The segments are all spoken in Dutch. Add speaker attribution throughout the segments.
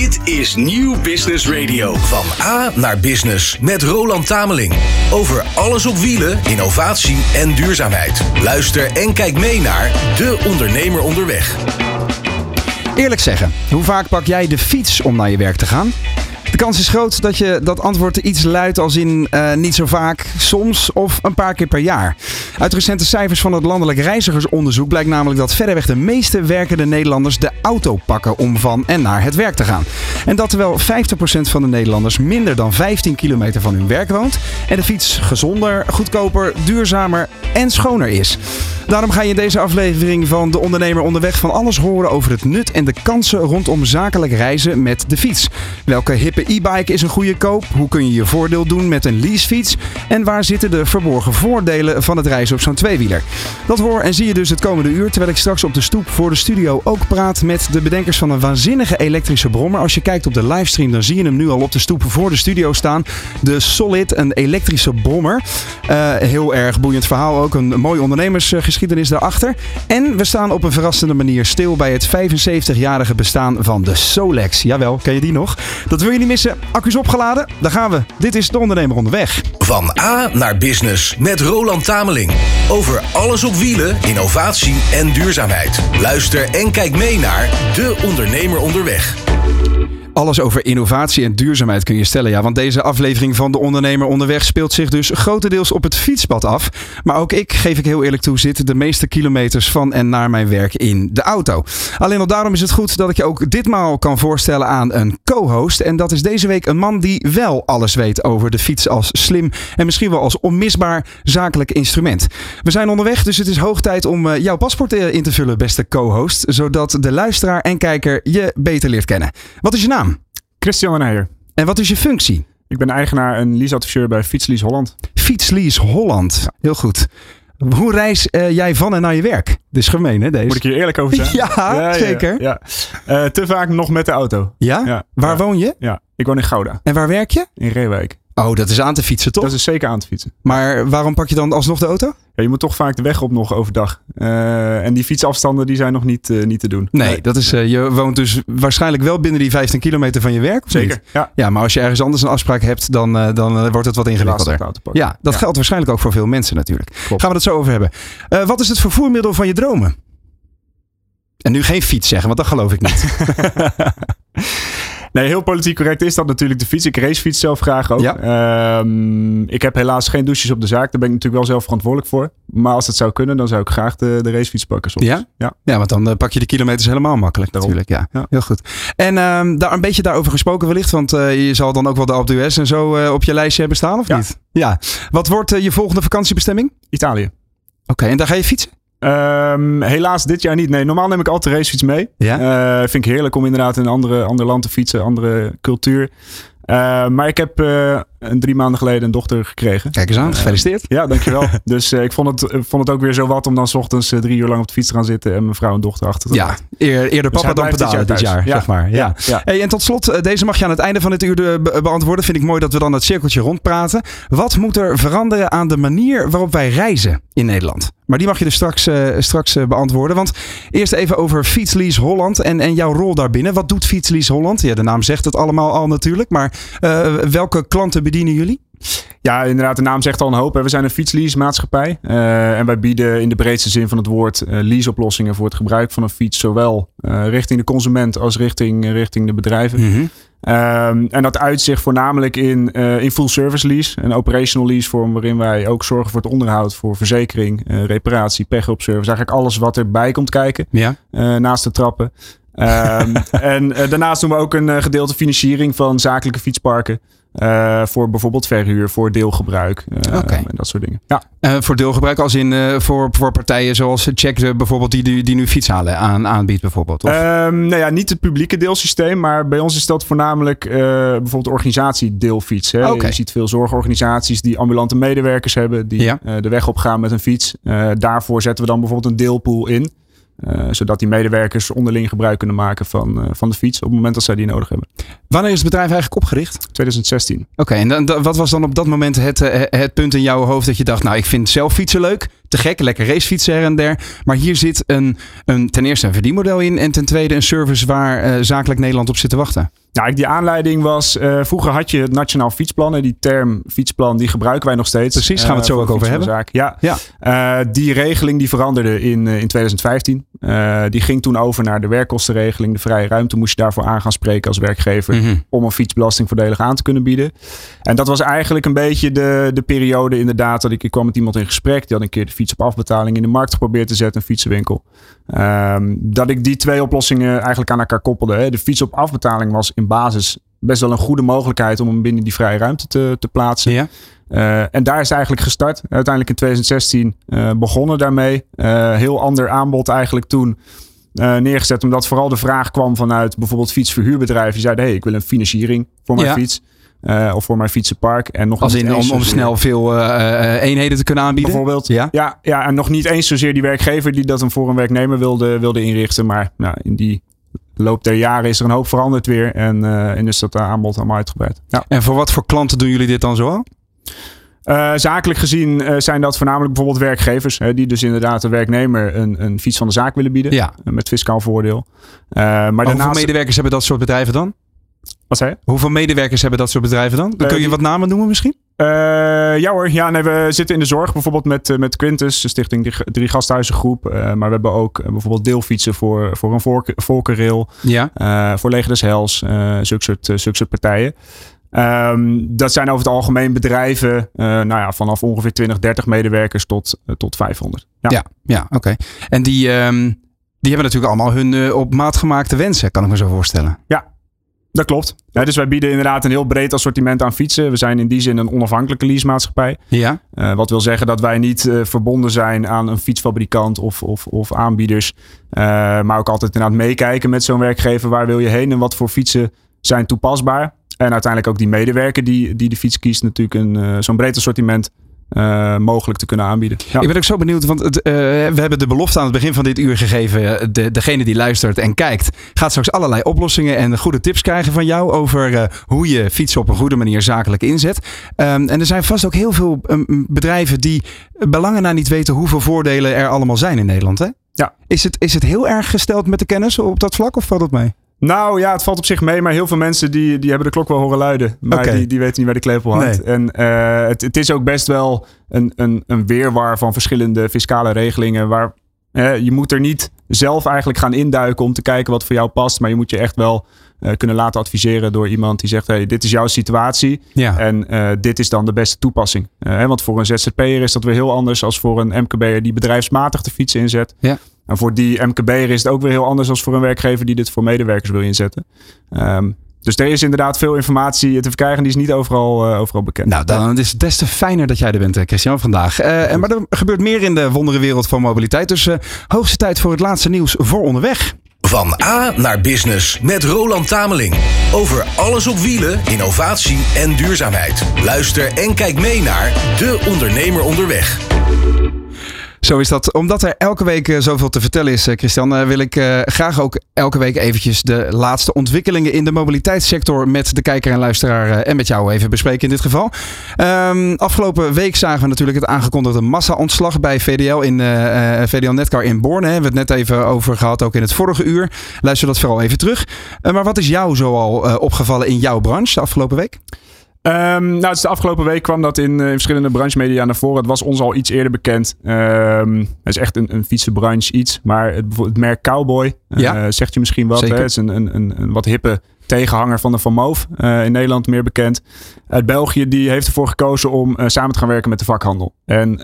Speaker 1: Dit is Nieuw Business Radio. Van A naar Business met Roland Tameling. Over alles op wielen, innovatie en duurzaamheid. Luister en kijk mee naar De Ondernemer Onderweg.
Speaker 2: Eerlijk zeggen, hoe vaak pak jij de fiets om naar je werk te gaan? Kans is groot dat je dat antwoord iets luidt als in uh, niet zo vaak, soms of een paar keer per jaar. Uit recente cijfers van het Landelijk Reizigersonderzoek blijkt namelijk dat verreweg de meeste werkende Nederlanders de auto pakken om van en naar het werk te gaan. En dat terwijl 50% van de Nederlanders minder dan 15 kilometer van hun werk woont en de fiets gezonder, goedkoper, duurzamer en schoner is. Daarom ga je in deze aflevering van De Ondernemer Onderweg van alles horen over het nut en de kansen rondom zakelijk reizen met de fiets. Welke hippe e-bike is een goede koop? Hoe kun je je voordeel doen met een leasefiets? En waar zitten de verborgen voordelen van het reizen op zo'n tweewieler? Dat hoor en zie je dus het komende uur, terwijl ik straks op de stoep voor de studio ook praat met de bedenkers van een waanzinnige elektrische brommer. Als je kijkt op de livestream, dan zie je hem nu al op de stoep voor de studio staan. De Solid, een elektrische brommer. Uh, heel erg boeiend verhaal ook, een mooi ondernemersgeschiedenis daarachter. En we staan op een verrassende manier stil bij het 75-jarige bestaan van de Solex. Jawel, ken je die nog? Dat wil je niet missen. Accu's opgeladen? Daar gaan we. Dit is De Ondernemer Onderweg.
Speaker 1: Van A naar Business met Roland Tameling. Over alles op wielen, innovatie en duurzaamheid. Luister en kijk mee naar De Ondernemer Onderweg.
Speaker 2: Alles over innovatie en duurzaamheid kun je stellen. Ja, want deze aflevering van De Ondernemer Onderweg speelt zich dus grotendeels op het fietspad af. Maar ook ik, geef ik heel eerlijk toe, zit de meeste kilometers van en naar mijn werk in de auto. Alleen al daarom is het goed dat ik je ook ditmaal kan voorstellen aan een co-host. En dat is deze week een man die wel alles weet over de fiets als slim en misschien wel als onmisbaar zakelijk instrument. We zijn onderweg, dus het is hoog tijd om eh, jouw paspoort eh, in te vullen, beste co-host. Zodat de luisteraar en kijker je beter leert kennen. Wat is je naam?
Speaker 3: Christian de Heijer.
Speaker 2: En wat is je functie?
Speaker 3: Ik ben eigenaar en leaseadviseur bij Fietslease Holland.
Speaker 2: Fietslease Holland. Heel goed. Hoe reis uh, jij van en naar je werk? Dit is gemeen, hè, deze?
Speaker 3: Moet ik hier eerlijk over zijn?
Speaker 2: ja, ja, zeker.
Speaker 3: Ja, ja. Uh, te vaak nog met de auto.
Speaker 2: Ja? Waar woon je?
Speaker 3: Ja, ik woon in Gouda.
Speaker 2: En waar werk je?
Speaker 3: In Reewijk.
Speaker 2: Oh, dat is aan te fietsen, toch?
Speaker 3: Dat is zeker aan te fietsen.
Speaker 2: Maar waarom pak je dan alsnog de auto?
Speaker 3: Je moet toch vaak de weg op nog overdag. Uh, en die fietsafstanden die zijn nog niet, uh, niet te doen.
Speaker 2: Nee, nee. dat is, uh, je woont dus waarschijnlijk wel binnen die 15 kilometer van je werk. Of
Speaker 3: zeker,
Speaker 2: niet?
Speaker 3: ja.
Speaker 2: Ja, maar als je ergens anders een afspraak hebt, dan, dan wordt het wat ingewikkelder. Ja, dat ja. geldt waarschijnlijk ook voor veel mensen natuurlijk. Klopt. Gaan we het zo over hebben. wat is het vervoermiddel van je dromen? En nu geen fiets zeggen, want dat geloof ik niet.
Speaker 3: Nee, heel politiek correct is dat natuurlijk de fiets. Ik racefiets zelf graag ook. Ja. Um, ik heb helaas geen douches op de zaak. Daar ben ik natuurlijk wel zelf verantwoordelijk voor. Maar als het zou kunnen, dan zou ik graag de, de racefiets pakken. Soms.
Speaker 2: Ja? ja? Ja, want dan uh, pak je de kilometers helemaal makkelijk Daarom. natuurlijk. Ja. ja. heel goed. En um, daar een beetje daarover gesproken wellicht. Want uh, je zal dan ook wel de Alpe d'Huez en zo uh, op je lijstje hebben staan, of
Speaker 3: ja.
Speaker 2: niet? Ja. Wat wordt je volgende vakantiebestemming?
Speaker 3: Italië.
Speaker 2: Oké, okay, en daar ga je fietsen?
Speaker 3: Um, helaas dit jaar niet. Nee, normaal neem ik altijd racefiets mee.
Speaker 2: Ja?
Speaker 3: Uh, vind ik heerlijk om inderdaad in een andere, ander land te fietsen, andere cultuur. Uh, maar ik heb uh, een drie maanden geleden een dochter gekregen.
Speaker 2: Kijk eens aan, gefeliciteerd.
Speaker 3: ja, dankjewel. dus ik vond het, vond het ook weer zo wat om dan 's ochtends drie uur lang op de fiets te gaan zitten en mijn vrouw en dochter achter te
Speaker 2: Ja, eer, eerder papa dus dan pedalen dit jaar, dit jaar
Speaker 3: ja.
Speaker 2: zeg maar. Ja.
Speaker 3: Ja. Ja.
Speaker 2: Hey, en tot slot, deze mag je aan het einde van dit uur be beantwoorden. Vind ik mooi dat we dan het cirkeltje rondpraten. Wat moet er veranderen aan de manier waarop wij reizen in Nederland? Maar die mag je dus straks, uh, straks uh, beantwoorden. Want eerst even over Fietslease Holland en, en jouw rol daarbinnen. Wat doet Fietslease Holland? Ja, de naam zegt het allemaal al natuurlijk. Maar uh, welke klanten bedienen jullie?
Speaker 3: Ja, inderdaad, de naam zegt al een hoop. We zijn een fietslease maatschappij. Uh, en wij bieden in de breedste zin van het woord uh, leaseoplossingen voor het gebruik van een fiets. Zowel uh, richting de consument als richting, richting de bedrijven.
Speaker 2: Mm -hmm.
Speaker 3: Um, en dat uit zich voornamelijk in, uh, in full service lease. Een operational lease vorm waarin wij ook zorgen voor het onderhoud, voor verzekering, uh, reparatie, pech-op service. Eigenlijk alles wat erbij komt kijken.
Speaker 2: Ja.
Speaker 3: Uh, naast de trappen. Um, en daarnaast doen we ook een gedeelte financiering van zakelijke fietsparken. Uh, voor bijvoorbeeld verhuur, voor deelgebruik uh,
Speaker 2: okay.
Speaker 3: en dat soort dingen. Ja.
Speaker 2: Uh, voor deelgebruik als in voor, voor partijen zoals Check bijvoorbeeld die, die, die nu fietshalen aan, aanbiedt bijvoorbeeld? Of?
Speaker 3: Um, nou ja, niet het publieke deelsysteem, maar bij ons is dat voornamelijk bijvoorbeeld organisatiedeelfiets. Hè?
Speaker 2: Okay.
Speaker 3: Je ziet veel zorgorganisaties die ambulante medewerkers hebben die
Speaker 2: ja.
Speaker 3: de weg op gaan met een fiets. daarvoor zetten we dan bijvoorbeeld een deelpool in. Uh, zodat die medewerkers onderling gebruik kunnen maken van, uh, van de fiets op het moment dat zij die nodig hebben.
Speaker 2: Wanneer is het bedrijf eigenlijk opgericht?
Speaker 3: 2016.
Speaker 2: Oké, okay, en dan, wat was dan op dat moment het, het punt in jouw hoofd dat je dacht, nou ik vind zelf fietsen leuk, te gek, lekker racefietsen her en der. Maar hier zit een, een, ten eerste een verdienmodel in en ten tweede een service waar zakelijk Nederland op zit te wachten.
Speaker 3: Ja, die aanleiding was, uh, vroeger had je het Nationaal Fietsplan. En die term fietsplan, die gebruiken wij nog steeds.
Speaker 2: Precies, gaan we het zo ook over hebben.
Speaker 3: Ja, ja. Uh, die regeling die veranderde in, in 2015. die ging toen over naar de werkkostenregeling. De vrije ruimte moest je daarvoor aan gaan spreken als werkgever. Mhm. Om een fietsbelasting voordelig aan te kunnen bieden. En dat was eigenlijk een beetje de, de periode inderdaad dat ik, ik kwam met iemand in gesprek. Die had een keer de fiets op afbetaling in de markt geprobeerd te zetten. Een fietsenwinkel. Um, dat ik die twee oplossingen eigenlijk aan elkaar koppelde. Hè. De fiets op afbetaling was in basis best wel een goede mogelijkheid om hem binnen die vrije ruimte te, te plaatsen. Ja. Uh, en daar is eigenlijk gestart. Uiteindelijk in 2016 uh, begonnen daarmee. Uh, heel ander aanbod eigenlijk toen neergezet. Omdat vooral de vraag kwam vanuit bijvoorbeeld fietsverhuurbedrijven. Die zeiden, hey, ik wil een financiering voor mijn fiets. Uh, of voor mijn fietsenpark. En nog
Speaker 2: Als in om, om snel veel uh, eenheden te kunnen aanbieden?
Speaker 3: Bijvoorbeeld. Ja? ja? Ja, en nog niet eens zozeer die werkgever die dat hem voor een werknemer wilde, wilde inrichten. Maar nou, in die loop der jaren is er een hoop veranderd weer. En, uh, en is dat aanbod allemaal uitgebreid.
Speaker 2: Ja. En voor wat voor klanten doen jullie dit dan zo
Speaker 3: uh, zakelijk gezien uh, zijn dat voornamelijk bijvoorbeeld werkgevers. Hè, die dus inderdaad de werknemer een, een fiets van de zaak willen bieden. Ja. met fiscaal voordeel.
Speaker 2: maar, maar hoeveel medewerkers hebben dat soort bedrijven dan?
Speaker 3: Wat zei je?
Speaker 2: Hoeveel medewerkers hebben dat soort bedrijven dan? dan kun je wat namen noemen misschien?
Speaker 3: Uh, ja hoor, ja, nee, we zitten in de zorg bijvoorbeeld met, met Quintus, de stichting Drie, drie Gasthuizengroep. Uh, maar we hebben ook bijvoorbeeld deelfietsen voor, voor een volk, Volkerrail, ja. Voor Leger des Hels, zulke, soort, zulke soort partijen. Um, dat zijn over het algemeen bedrijven nou ja, vanaf ongeveer 20, 30 medewerkers tot, tot 500.
Speaker 2: Ja, ja, ja oké. En die, um, die hebben natuurlijk allemaal hun op maat gemaakte wensen, kan ik me zo voorstellen.
Speaker 3: Ja, dat klopt. Ja, dus wij bieden inderdaad een heel breed assortiment aan fietsen. We zijn in die zin een onafhankelijke leasemaatschappij. Ja. Uh, wat wil zeggen dat wij niet uh, verbonden zijn aan een fietsfabrikant of, of, of aanbieders. Uh, maar ook altijd inderdaad meekijken met zo'n werkgever. Waar wil je heen en wat voor fietsen zijn toepasbaar? En uiteindelijk ook die medewerker die, die de fiets kiest natuurlijk een zo'n breed assortiment uh, mogelijk te kunnen aanbieden.
Speaker 2: Ja. Ik ben ook zo benieuwd, want het, uh, we hebben de belofte aan het begin van dit uur gegeven. De, degene die luistert en kijkt, gaat straks allerlei oplossingen en goede tips krijgen van jou over uh, hoe je fietsen op een goede manier zakelijk inzet. Um, en er zijn vast ook heel veel um, bedrijven die belangen naar niet weten hoeveel voordelen er allemaal zijn in Nederland. Hè? Ja. Is, het, is het heel erg gesteld met de kennis op dat vlak of valt dat mee?
Speaker 3: Nou ja, het valt op zich mee, maar heel veel mensen die, die hebben de klok wel horen luiden. Maar die, die weten niet waar de klepel hangt. En uh, het, het is ook best wel een, een, een weerwar van verschillende fiscale regelingen. Waar uh, je moet er niet zelf eigenlijk gaan induiken om te kijken wat voor jou past. Maar je moet je echt wel uh, kunnen laten adviseren door iemand die zegt: hey, dit is jouw situatie. Ja. En dit is dan de beste toepassing. want voor een ZZP'er is dat weer heel anders als voor een MKB'er die bedrijfsmatig de fiets inzet. Ja. En voor die MKB'er is het ook weer heel anders dan voor een werkgever die dit voor medewerkers wil inzetten. Um, dus er is inderdaad veel informatie te verkrijgen. Die is niet overal, uh, overal bekend.
Speaker 2: Nou, dan is het des te fijner dat jij er bent, eh, Christian, vandaag. Uh, maar er gebeurt meer in de wonderenwereld van mobiliteit. Dus uh, hoogste tijd voor het laatste nieuws voor onderweg.
Speaker 1: Van A naar Business met Roland Tameling. Over alles op wielen, innovatie en duurzaamheid. Luister en kijk mee naar De Ondernemer Onderweg.
Speaker 2: Zo is dat. Omdat er elke week uh, zoveel te vertellen is, uh, Christian, uh, wil ik graag ook elke week eventjes de laatste ontwikkelingen in de mobiliteitssector met de kijker en luisteraar en met jou even bespreken in dit geval. Um, afgelopen week zagen we natuurlijk het aangekondigde massa-ontslag bij VDL in VDL Netcar in. Daar hebben we het net even over gehad, ook in het vorige uur. Luister dat vooral even terug. maar wat is jou zoal opgevallen in jouw branche de afgelopen week?
Speaker 3: Um, nou, dus de afgelopen week kwam dat in, uh, in verschillende branchemedia naar voren. Het was ons al iets eerder bekend. Um, het is echt een, een fietsenbranche iets. Maar het, het merk Cowboy, uh, zegt je misschien wat. Hè? Het is een, een, een, wat hippe tegenhanger van de Van Moof. Uh, in Nederland meer bekend. Uit België, die heeft ervoor gekozen om samen te gaan werken met de vakhandel. En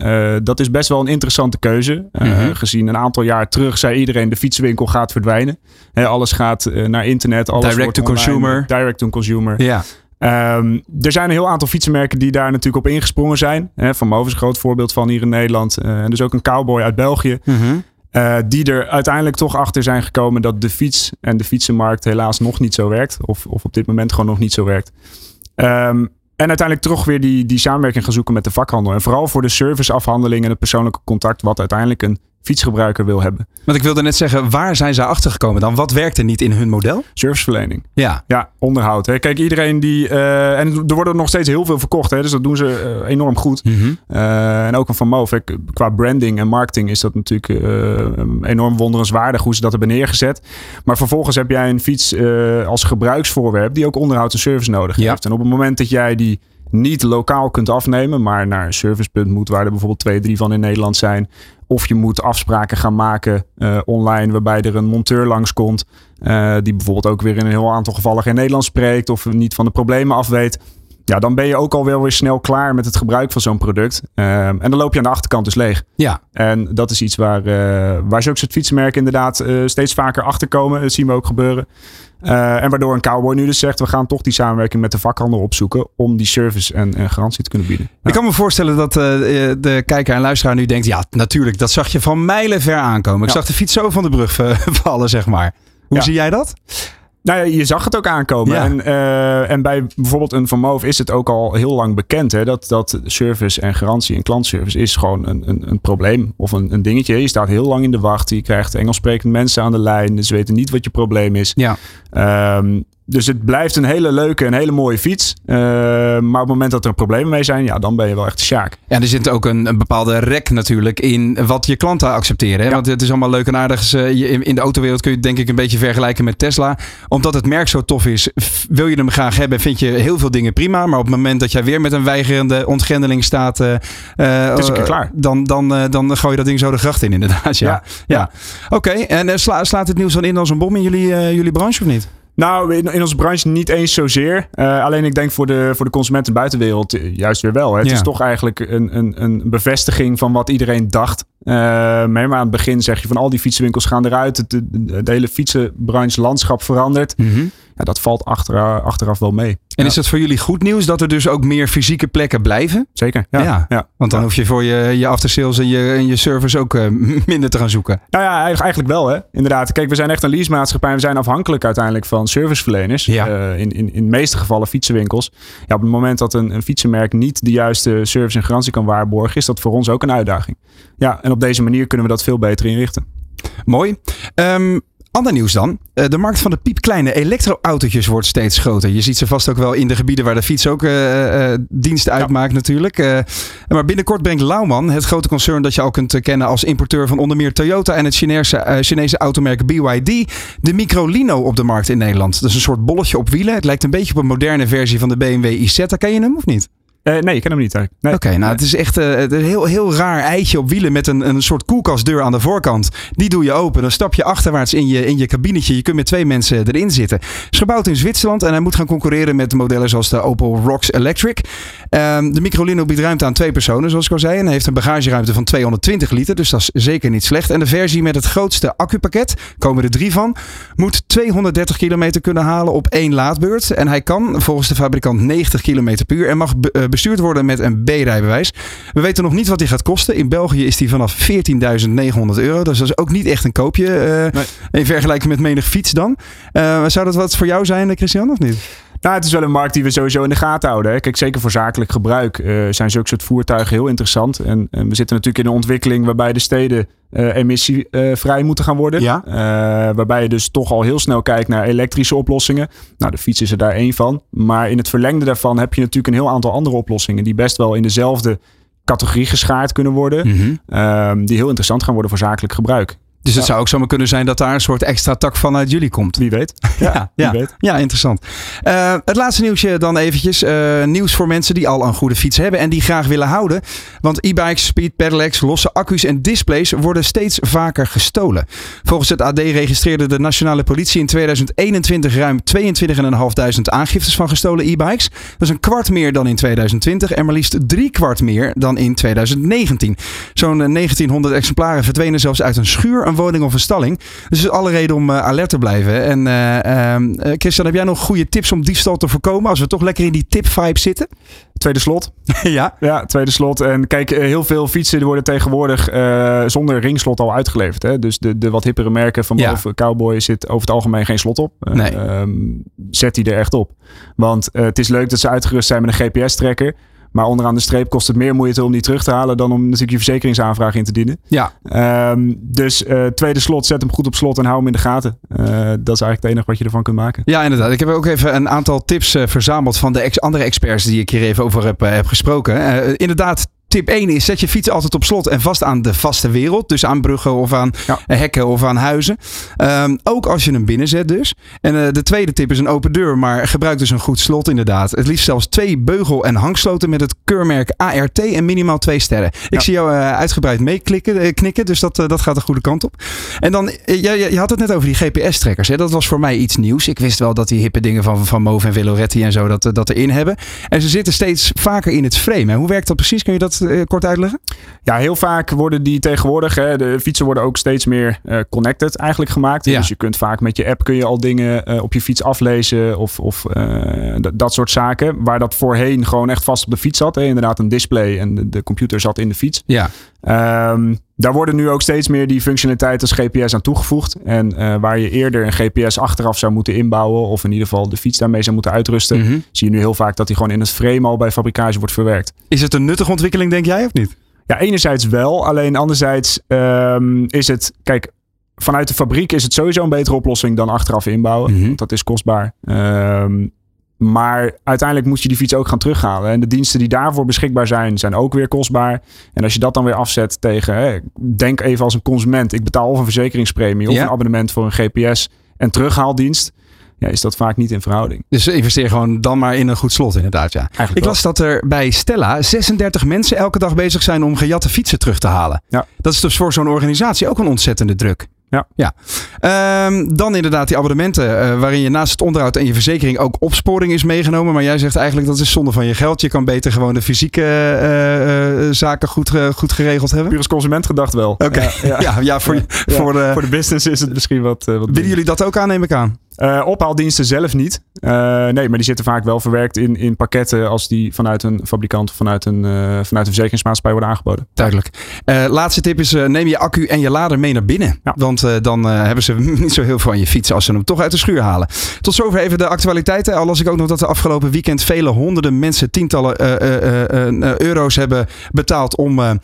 Speaker 3: dat is best wel een interessante keuze. Mm -hmm. Gezien een aantal jaar terug zei iedereen de fietsenwinkel gaat verdwijnen. alles gaat naar internet. Alles
Speaker 2: direct to online, consumer.
Speaker 3: Direct to consumer. Ja. Um, er zijn een heel aantal fietsenmerken die daar natuurlijk op ingesprongen zijn. Hè, van Moven is een groot voorbeeld van hier in Nederland. Uh, en dus ook een cowboy uit België. Mm -hmm. uh, die er uiteindelijk toch achter zijn gekomen dat de fiets en de fietsenmarkt helaas nog niet zo werkt. Of, of op dit moment gewoon nog niet zo werkt. Um, en uiteindelijk toch weer die, die samenwerking gaan zoeken met de vakhandel. En vooral voor de serviceafhandeling en het persoonlijke contact, wat uiteindelijk een fietsgebruiker wil hebben.
Speaker 2: Want ik wilde net zeggen, waar zijn ze achtergekomen dan? Wat werkte niet in hun model?
Speaker 3: Serviceverlening.
Speaker 2: Ja.
Speaker 3: Ja, onderhoud. Hè. Kijk, iedereen die... Uh, en er worden nog steeds heel veel verkocht. Hè, dus dat doen ze uh, enorm goed. Mm -hmm. uh, en ook een Van Moof. Qua branding en marketing is dat natuurlijk enorm wonderenswaardig hoe ze dat hebben neergezet. Maar vervolgens heb jij een fiets als gebruiksvoorwerp die ook onderhoud en service nodig
Speaker 2: Ja.
Speaker 3: heeft. En op het moment dat jij die niet lokaal kunt afnemen, maar naar een servicepunt moet, waar er bijvoorbeeld twee, drie van in Nederland zijn. Of je moet afspraken gaan maken uh, online, waarbij er een monteur langskomt. Uh, die bijvoorbeeld ook weer in een heel aantal gevallen geen Nederlands spreekt. Of niet van de problemen af weet. Ja, dan ben je ook alweer weer snel klaar met het gebruik van zo'n product. Uh, en dan loop je aan de achterkant dus leeg.
Speaker 2: Ja.
Speaker 3: En dat is iets waar, uh, waar zulke soort fietsenmerken inderdaad uh, steeds vaker achter komen. Dat zien we ook gebeuren. Uh, en waardoor een cowboy nu dus zegt: we gaan toch die samenwerking met de vakhandel opzoeken. om die service en, en garantie te kunnen bieden.
Speaker 2: Ik kan me voorstellen dat de kijker en luisteraar nu denkt: ja, natuurlijk, dat zag je van mijlen ver aankomen. Ik
Speaker 3: Ja.
Speaker 2: zag de fiets zo van de brug vallen, zeg maar. Hoe
Speaker 3: Ja.
Speaker 2: zie jij dat?
Speaker 3: Nou ja, je zag het ook aankomen.
Speaker 2: Ja.
Speaker 3: En, eh, en bij bijvoorbeeld een Van Moof is het ook al heel lang bekend hè, dat, dat service en garantie en klantservice is gewoon een, een, een probleem of een, een dingetje. Je staat heel lang in de wacht. Je krijgt Engels sprekende mensen aan de lijn. Ze weten niet wat je probleem is.
Speaker 2: Ja.
Speaker 3: Ehm, dus het blijft een hele leuke en hele mooie fiets. Eh, maar op het moment dat er problemen mee zijn, ja, dan ben je wel echt de sjaak.
Speaker 2: Ja, er zit ook een, een bepaalde rek natuurlijk in wat je klanten accepteren. Hè?
Speaker 3: Ja.
Speaker 2: Want het is allemaal leuk en aardig. In de autowereld kun je het denk ik een beetje vergelijken met Tesla. Omdat het merk zo tof is, wil je hem graag hebben, vind je heel veel dingen prima. Maar op het moment dat jij weer met een weigerende ontgrendeling staat, eh, eh,
Speaker 3: Het is een keer klaar.
Speaker 2: Dan, dan, eh, dan gooi je dat ding zo de gracht in, inderdaad. Ja.
Speaker 3: Ja,
Speaker 2: ja. Oké, en sla- slaat het nieuws dan in als een bom in jullie, jullie branche of niet?
Speaker 3: Nou, in, in onze branche niet eens zozeer. Eh, alleen ik denk voor de, voor de consument en buitenwereld eh, juist weer wel. Hè. Het
Speaker 2: Ja.
Speaker 3: is toch eigenlijk een, een, een bevestiging van wat iedereen dacht. Eh, maar aan het begin zeg je van al die fietsenwinkels gaan eruit. Het, hele fietsenbranche landschap verandert. Ja, dat valt achteraf, achteraf wel mee.
Speaker 2: En
Speaker 3: Ja,
Speaker 2: is het voor jullie goed nieuws dat er dus ook meer fysieke plekken blijven?
Speaker 3: Zeker, ja.
Speaker 2: Ja.
Speaker 3: ja.
Speaker 2: Want dan hoef je voor je, je aftersales en je, en je service ook eh, minder te gaan zoeken.
Speaker 3: Nou ja, eigenlijk- wel hè. Inderdaad. Kijk, we zijn echt een leasemaatschappij. en We zijn afhankelijk uiteindelijk van serviceverleners. Eh, in, in, in de meeste gevallen fietsenwinkels. Ja, op het moment dat een, een fietsenmerk niet de juiste service en garantie kan waarborgen... is dat voor ons ook een uitdaging. Ja, en op deze manier kunnen we dat veel beter inrichten.
Speaker 2: Mooi. Ehm, ander nieuws dan. Eh, de markt van de piepkleine elektroautootjes wordt steeds groter. Je ziet ze vast ook wel in de gebieden waar de fiets ook eh, dienst uitmaakt natuurlijk. Maar binnenkort brengt Lauman, het grote concern dat je al kunt kennen als importeur van onder meer Toyota en het Chinese, Chinese automerk BYD, de Microlino op de markt in Nederland. Dat is een soort bolletje op wielen. Het lijkt een beetje op een moderne versie van de BMW Isetta. Ken je hem of niet?
Speaker 3: Eh, nee, ik ken hem niet. Nee.
Speaker 2: Oké, nou het is echt eh, een heel, heel raar eitje op wielen met een, een soort koelkastdeur aan de voorkant. Die doe je open, dan stap je achterwaarts in je, in je kabinetje. Je kunt met twee mensen erin zitten. is gebouwd in Zwitserland en hij moet gaan concurreren met modellen zoals de Opel Rocks Electric. Ehm, de Microlino biedt ruimte aan twee personen, zoals ik al zei. En hij heeft een bagageruimte van 220 liter, dus dat is zeker niet slecht. En de versie met het grootste accupakket, komen er drie van, moet 230 kilometer kunnen halen op één laadbeurt. En hij kan volgens de fabrikant 90 kilometer per uur en mag eh, bestuurd worden met een B-rijbewijs. We weten nog niet wat die gaat kosten. In België is die vanaf 14.900 euro. Dus dat is ook niet echt een koopje
Speaker 3: Nee.
Speaker 2: in vergelijking met menig fiets dan. Eh, zou dat wat voor jou zijn, eh, Christian, of niet?
Speaker 3: Nou, het is wel een markt die we sowieso in de gaten houden. Hè. Kijk, zeker voor zakelijk gebruik eh, zijn zulke soort voertuigen heel interessant. En, en we zitten natuurlijk in een ontwikkeling waarbij de steden eh, emissievrij moeten gaan worden.
Speaker 2: Ja.
Speaker 3: Eh, waarbij je dus toch al heel snel kijkt naar elektrische oplossingen. Nou, de fiets is er daar één van. Maar in het verlengde daarvan heb je natuurlijk een heel aantal andere oplossingen die best wel in dezelfde categorie geschaard kunnen worden. Ehm, die heel interessant gaan worden voor zakelijk gebruik.
Speaker 2: Dus het zou ook zomaar kunnen zijn dat daar een soort extra tak vanuit jullie komt.
Speaker 3: Wie weet.
Speaker 2: Ja, ja.
Speaker 3: wie weet.
Speaker 2: ja interessant. Eh, het laatste nieuwsje dan eventjes. Eh, nieuws voor mensen die al een goede fiets hebben en die graag willen houden. Want e-bikes, speed pedelecs, losse accu's en displays worden steeds vaker gestolen. Volgens het AD registreerde de nationale politie in 2021 ruim 22.500 aangiftes van gestolen e-bikes. Dat is een kwart meer dan in 2020 en maar liefst drie kwart meer dan in 2019. Zo'n eh, 1900 exemplaren verdwenen zelfs uit een schuur, een woning of een stalling. Dus is alle reden om eh, alert te blijven. En eh, ehm, eh, Christian, heb jij nog goede tips om diefstal te voorkomen als we toch lekker in die tip-vibe zitten?
Speaker 3: Tweede slot.
Speaker 2: ja.
Speaker 3: Ja, tweede slot. En kijk, heel veel fietsen worden tegenwoordig zonder ringslot al uitgeleverd. Hè? Dus de, de wat hippere merken van
Speaker 2: Ja.
Speaker 3: boven Cowboy zit over het algemeen geen slot op. Eh,
Speaker 2: Nee.
Speaker 3: ehm, zet die er echt op. Want het is leuk dat ze uitgerust zijn met een GPS-tracker. Maar onderaan de streep kost het meer moeite om die terug te halen dan om natuurlijk je verzekeringsaanvraag in te dienen.
Speaker 2: Ja.
Speaker 3: Ehm, dus uh, tweede slot, zet hem goed op slot en hou hem in de gaten. Uh, dat is eigenlijk het enige wat je ervan kunt maken.
Speaker 2: Ja, inderdaad. Ik heb ook even een aantal tips uh, verzameld van de ex andere experts die ik hier even over heb, heb gesproken. inderdaad, Tip 1 is, zet je fiets altijd op slot en vast aan de vaste wereld. Dus aan bruggen of aan ja. hekken of aan huizen. Um, ook als je hem binnenzet dus. En uh, de tweede tip is een open deur, maar gebruik dus een goed slot inderdaad. Het liefst zelfs twee beugel- en hangsloten met het keurmerk ART en minimaal twee sterren. Ik ja. zie jou uh, uitgebreid meeklikken, uh, knikken, dus dat, dat gaat de goede kant op. En dan, je, je had het net over die GPS-trekkers. Dat was voor mij iets nieuws. Ik wist wel dat die hippe dingen van, van Move en Veloretti en zo dat, dat erin hebben. En ze zitten steeds vaker in het frame. Hoe werkt dat precies? Kun je dat kort uitleggen?
Speaker 3: Ja, heel vaak worden die tegenwoordig, hè, de fietsen worden ook steeds meer uh, connected eigenlijk gemaakt. Ja. Dus je kunt vaak met je app kun je al dingen uh, op je fiets aflezen of, of dat soort zaken. Waar dat voorheen gewoon echt vast op de fiets zat. Hè. Inderdaad een display en de, de computer zat in de fiets.
Speaker 2: Ja.
Speaker 3: Um, daar worden nu ook steeds meer die functionaliteiten als GPS aan toegevoegd. En uh, waar je eerder een GPS achteraf zou moeten inbouwen, of in ieder geval de fiets daarmee zou moeten uitrusten, mm -hmm. zie je nu heel vaak dat die gewoon in het frame al bij fabrikage wordt verwerkt.
Speaker 2: Is het een nuttige ontwikkeling, denk jij, of niet?
Speaker 3: Ja, enerzijds wel. Alleen anderzijds um, is het, kijk, vanuit de fabriek is het sowieso een betere oplossing dan achteraf inbouwen. Mm -hmm. Want dat is kostbaar. Um, maar uiteindelijk moet je die fiets ook gaan terughalen. En de diensten die daarvoor beschikbaar zijn, zijn ook weer kostbaar. En als je dat dan weer afzet tegen, hè, denk even als een consument. Ik betaal of een verzekeringspremie of ja. een abonnement voor een GPS en terughaaldienst. Ja, is dat vaak niet in verhouding.
Speaker 2: Dus investeer gewoon dan maar in een goed slot, inderdaad. Ja. Eigenlijk ik las dat er bij Stella 36 mensen elke dag bezig zijn om gejatte fietsen terug te halen.
Speaker 3: Ja.
Speaker 2: Dat is dus voor zo'n organisatie ook een ontzettende druk.
Speaker 3: Ja.
Speaker 2: ja. Um, dan inderdaad die abonnementen uh, waarin je naast het onderhoud en je verzekering ook opsporing is meegenomen. Maar jij zegt eigenlijk dat is zonde van je geld. Je kan beter gewoon de fysieke uh, uh, zaken goed, goed geregeld hebben.
Speaker 3: Puur als consument gedacht wel.
Speaker 2: Oké, okay. ja, ja. ja, voor, Voor, de,
Speaker 3: voor de business is het misschien wat... wat
Speaker 2: Willen jullie dat ook aan, neem ik aan?
Speaker 3: Uh, ophaaldiensten zelf niet. Uh, nee, maar die zitten vaak wel verwerkt in, in pakketten als die vanuit een fabrikant of vanuit een, uh, vanuit een verzekeringsmaatschappij worden aangeboden.
Speaker 2: Duidelijk. laatste tip is: neem je accu en je lader mee naar binnen. Ja. Want dan hebben ze niet zo heel veel aan je fiets als ze hem toch uit de schuur halen. Tot zover even de actualiteiten. Al las ik ook nog dat de afgelopen weekend vele honderden mensen tientallen euro's hebben betaald om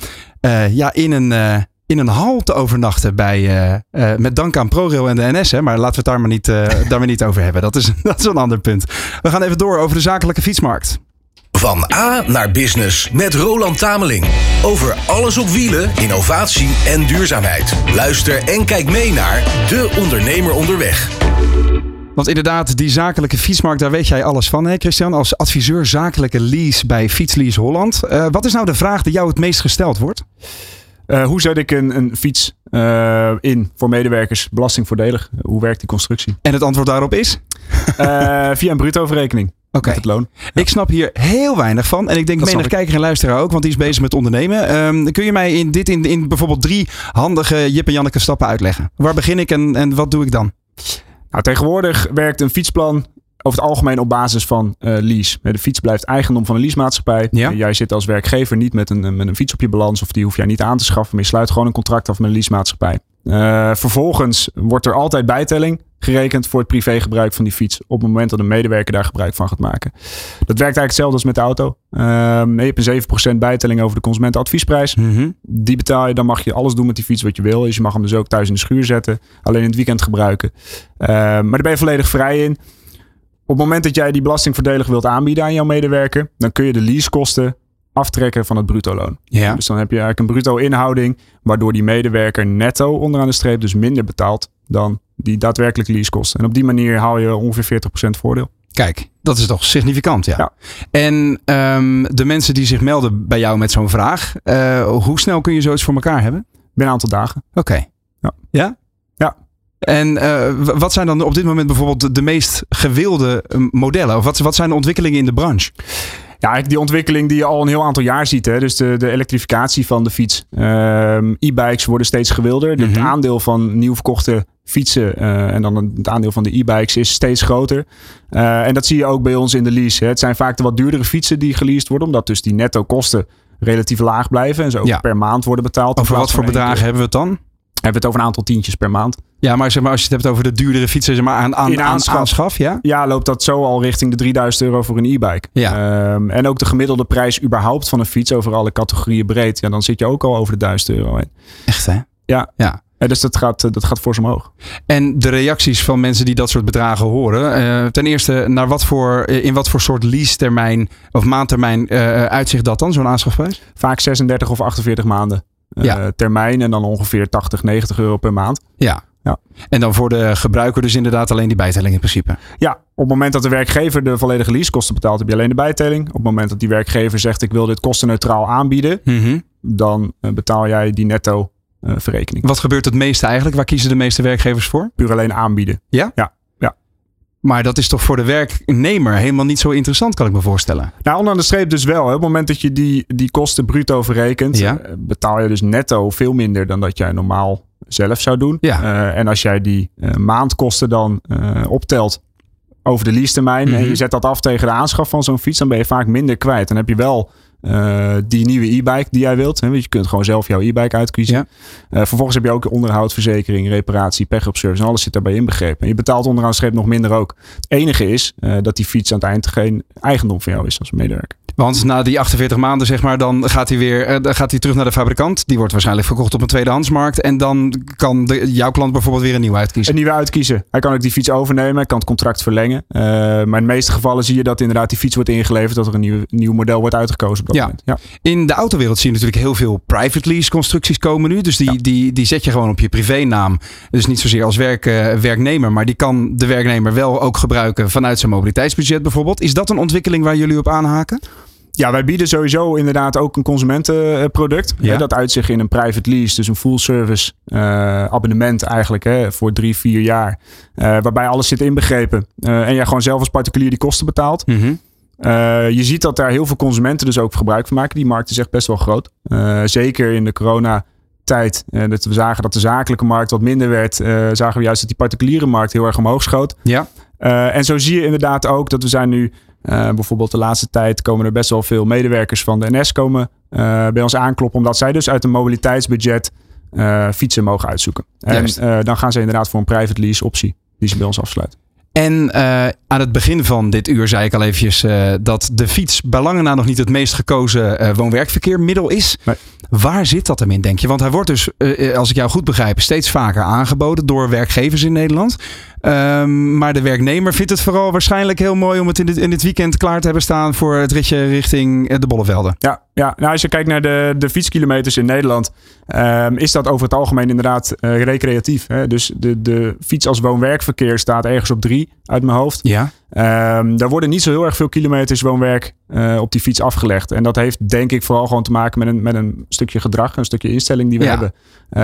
Speaker 2: ja, in een in een hal te overnachten bij, uh, uh, met dank aan ProRail en de NS. Hè, maar laten we het daar maar niet, uh, daar maar niet over hebben. Dat is, dat is een ander punt. We gaan even door over de zakelijke fietsmarkt.
Speaker 1: Van A naar Business met Roland Tameling. Over alles op wielen, innovatie en duurzaamheid. Luister en kijk mee naar De Ondernemer Onderweg.
Speaker 2: Want inderdaad, die zakelijke fietsmarkt, daar weet jij alles van, hè Christian? Als adviseur zakelijke lease bij Fietslease Holland. wat is nou de vraag die jou het meest gesteld wordt?
Speaker 3: Uh, hoe zet ik een, een fiets uh, in voor medewerkers belastingvoordelig? Hoe werkt die constructie?
Speaker 2: En het antwoord daarop is?
Speaker 3: Uh, via een bruto-verrekening.
Speaker 2: Oké.
Speaker 3: Het loon.
Speaker 2: Ja. Ik snap hier heel weinig van. En ik denk menig kijker en luisteraar ook, want die is bezig met ondernemen. Um, kun je mij in dit in, in bijvoorbeeld drie handige Jip en Janneke stappen uitleggen? Waar begin ik en, en wat doe ik dan?
Speaker 3: Nou, tegenwoordig werkt een fietsplan over het algemeen op basis van uh, lease. De fiets blijft eigendom van een leasemaatschappij.
Speaker 2: Ja?
Speaker 3: Jij zit als werkgever niet met een, met een fiets op je balans of die hoef jij niet aan te schaffen, maar je sluit gewoon een contract af met een leasemaatschappij. Uh, vervolgens wordt er altijd bijtelling gerekend voor het privégebruik van die fiets op het moment dat een medewerker daar gebruik van gaat maken. Dat werkt eigenlijk hetzelfde als met de auto. Uh, je hebt een 7% bijtelling over de consumentenadviesprijs.
Speaker 2: Mm -hmm.
Speaker 3: Die betaal je, dan mag je alles doen met die fiets wat je wil. Dus je mag hem dus ook thuis in de schuur zetten, alleen in het weekend gebruiken. Uh, maar daar ben je volledig vrij in. Op het moment dat jij die belastingvoordelig wilt aanbieden aan jouw medewerker, dan kun je de leasekosten aftrekken van het bruto loon.
Speaker 2: Ja.
Speaker 3: Dus dan heb je eigenlijk een bruto inhouding, waardoor die medewerker netto onderaan de streep dus minder betaalt dan die daadwerkelijke leasekosten. En op die manier haal je ongeveer 40% voordeel.
Speaker 2: Kijk, dat is toch significant, ja.
Speaker 3: ja.
Speaker 2: En um, de mensen die zich melden bij jou met zo'n vraag, uh, hoe snel kun je zoiets voor elkaar hebben?
Speaker 3: Binnen een aantal dagen.
Speaker 2: Oké. Okay.
Speaker 3: Ja.
Speaker 2: Ja?
Speaker 3: Ja.
Speaker 2: En uh, wat zijn dan op dit moment bijvoorbeeld de, meest gewilde modellen? Of wat, wat zijn de ontwikkelingen in de branche?
Speaker 3: Ja, eigenlijk die ontwikkeling die je al een heel aantal jaar ziet. Hè? Dus de, de elektrificatie van de fiets. Um, E-bikes worden steeds gewilder. Mm -hmm. Het aandeel van nieuw verkochte fietsen uh, en dan het aandeel van de e-bikes is steeds groter. Uh, en dat zie je ook bij ons in de lease. Hè? Het zijn vaak de wat duurdere fietsen die geleased worden. Omdat dus die netto kosten relatief laag blijven. En ze ook
Speaker 2: ja.
Speaker 3: per maand worden betaald.
Speaker 2: Over wat voor bedragen hebben we het dan?
Speaker 3: Hebben we het over een aantal tientjes per maand.
Speaker 2: Ja, maar, zeg maar als je het hebt over de duurdere fietsen zeg maar, aan, aan,
Speaker 3: In
Speaker 2: aan
Speaker 3: aanschaf.
Speaker 2: aanschaf, ja?
Speaker 3: Ja, loopt dat zo al richting de 3000 euro voor een e-bike.
Speaker 2: Ja.
Speaker 3: Ehm, en ook de gemiddelde prijs überhaupt van een fiets over alle categorieën breed. Ja, dan zit je ook al over de 1000 euro heen.
Speaker 2: Echt hè?
Speaker 3: Ja.
Speaker 2: ja.
Speaker 3: Ja, dus dat gaat, dat gaat fors omhoog.
Speaker 2: En de reacties van mensen die dat soort bedragen horen. eh, ten eerste, naar wat voor, eh, in wat voor soort lease-termijn of maandtermijn eh, uitzicht dat dan, zo'n aanschafprijs?
Speaker 3: Vaak 36 of 48 maanden
Speaker 2: Ja.
Speaker 3: termijn. En dan ongeveer 80, 90 euro per maand.
Speaker 2: Ja.
Speaker 3: Ja.
Speaker 2: En dan voor de gebruiker dus inderdaad alleen die bijtelling in principe.
Speaker 3: Ja, op het moment dat de werkgever de volledige leasekosten betaalt, heb je alleen de bijtelling. Op het moment dat die werkgever zegt ik wil dit kostenneutraal aanbieden,
Speaker 2: Mhm.
Speaker 3: dan eh, betaal jij die netto eh, verrekening.
Speaker 2: Wat gebeurt het meeste eigenlijk? Waar kiezen de meeste werkgevers voor?
Speaker 3: Puur alleen aanbieden.
Speaker 2: Maar dat is toch voor de werknemer helemaal niet zo interessant, kan ik me voorstellen.
Speaker 3: Nou, onderaan de streep dus wel. Hè. Op het moment dat je die, die kosten bruto verrekent,
Speaker 2: Ja.
Speaker 3: eh, betaal je dus netto veel minder dan dat jij normaal zelf zou doen.
Speaker 2: Ja.
Speaker 3: Eh, en als jij die eh, maandkosten dan optelt over de leasetermijn en
Speaker 2: Mhm.
Speaker 3: je zet dat af tegen de aanschaf van zo'n fiets, dan ben je vaak minder kwijt. Dan heb je wel eh, die nieuwe e-bike die jij wilt. Hè? Want je kunt gewoon zelf jouw e-bike uitkiezen.
Speaker 2: Ja.
Speaker 3: Eh, vervolgens heb je ook onderhoud, verzekering, reparatie, pech op service. En alles zit daarbij inbegrepen. En je betaalt onderaan streep nog minder ook. Het enige is eh, dat die fiets aan het eind geen eigendom van jou is als medewerker.
Speaker 2: Want na die 48 maanden, zeg maar, dan gaat hij weer eh, dan gaat hij terug naar de fabrikant. Die wordt waarschijnlijk verkocht op een tweedehandsmarkt. En dan kan de, jouw klant bijvoorbeeld weer een nieuw uitkiezen.
Speaker 3: Een nieuwe uitkiezen. Hij kan ook die fiets overnemen. Hij kan het contract verlengen. Eh, maar in de meeste gevallen zie je dat inderdaad die fiets wordt ingeleverd. Dat er een nieuw, nieuw model wordt uitgekozen op dat
Speaker 2: Ja.
Speaker 3: moment. Ja.
Speaker 2: In de autowereld zie je natuurlijk heel veel private lease constructies komen nu. Dus die, die, die zet je gewoon op je privénaam. Dus niet zozeer als werk, eh, werknemer. Maar die kan de werknemer wel ook gebruiken vanuit zijn mobiliteitsbudget bijvoorbeeld. Is dat een ontwikkeling waar jullie op aanhaken?
Speaker 3: Ja, wij bieden sowieso inderdaad ook een consumentenproduct.
Speaker 2: Ja.
Speaker 3: Eh, Dat uitzicht in een private lease. Dus een full service eh, abonnement eigenlijk hè, voor drie, vier jaar. Eh, waarbij alles zit inbegrepen. Eh, en jij gewoon zelf als particulier die kosten betaalt. Eh, je ziet dat daar heel veel consumenten dus ook gebruik van maken. Die markt is echt best wel groot. Zeker in de coronatijd. eh dat we zagen dat de zakelijke markt wat minder werd. zagen we juist dat die particuliere markt heel erg omhoog schoot.
Speaker 2: Ja.
Speaker 3: En zo zie je inderdaad ook dat we zijn nu... eh, bijvoorbeeld de laatste tijd komen er best wel veel medewerkers van de NS komen eh, bij ons aankloppen. Omdat zij dus uit een mobiliteitsbudget eh, fietsen mogen uitzoeken. En
Speaker 2: Juist.
Speaker 3: dan gaan ze inderdaad voor een private lease optie. Die ze bij ons afsluiten.
Speaker 2: En aan het begin van dit uur zei ik al eventjes dat de fiets bij lange na nog niet het meest gekozen woon-werkverkeermiddel is.
Speaker 3: Nee.
Speaker 2: Waar zit dat hem in, denk je? Want hij wordt dus, als ik jou goed begrijp, steeds vaker aangeboden door werkgevers in Nederland. Ehm, maar de werknemer vindt het vooral waarschijnlijk heel mooi om het in dit, in dit weekend klaar te hebben staan voor het ritje richting eh, de Bollevelden.
Speaker 3: Ja, ja. Nou, als je kijkt naar de, de fietskilometers in Nederland, ehm, is dat over het algemeen inderdaad eh, recreatief. Hè? Dus de, de fiets als woon-werkverkeer staat ergens op drie uit mijn hoofd.
Speaker 2: Ja.
Speaker 3: Ehm, daar worden niet zo heel erg veel kilometers woon-werk eh, op die fiets afgelegd. En dat heeft denk ik vooral gewoon te maken met een, met een stukje gedrag, een stukje instelling die we
Speaker 2: Ja.
Speaker 3: hebben.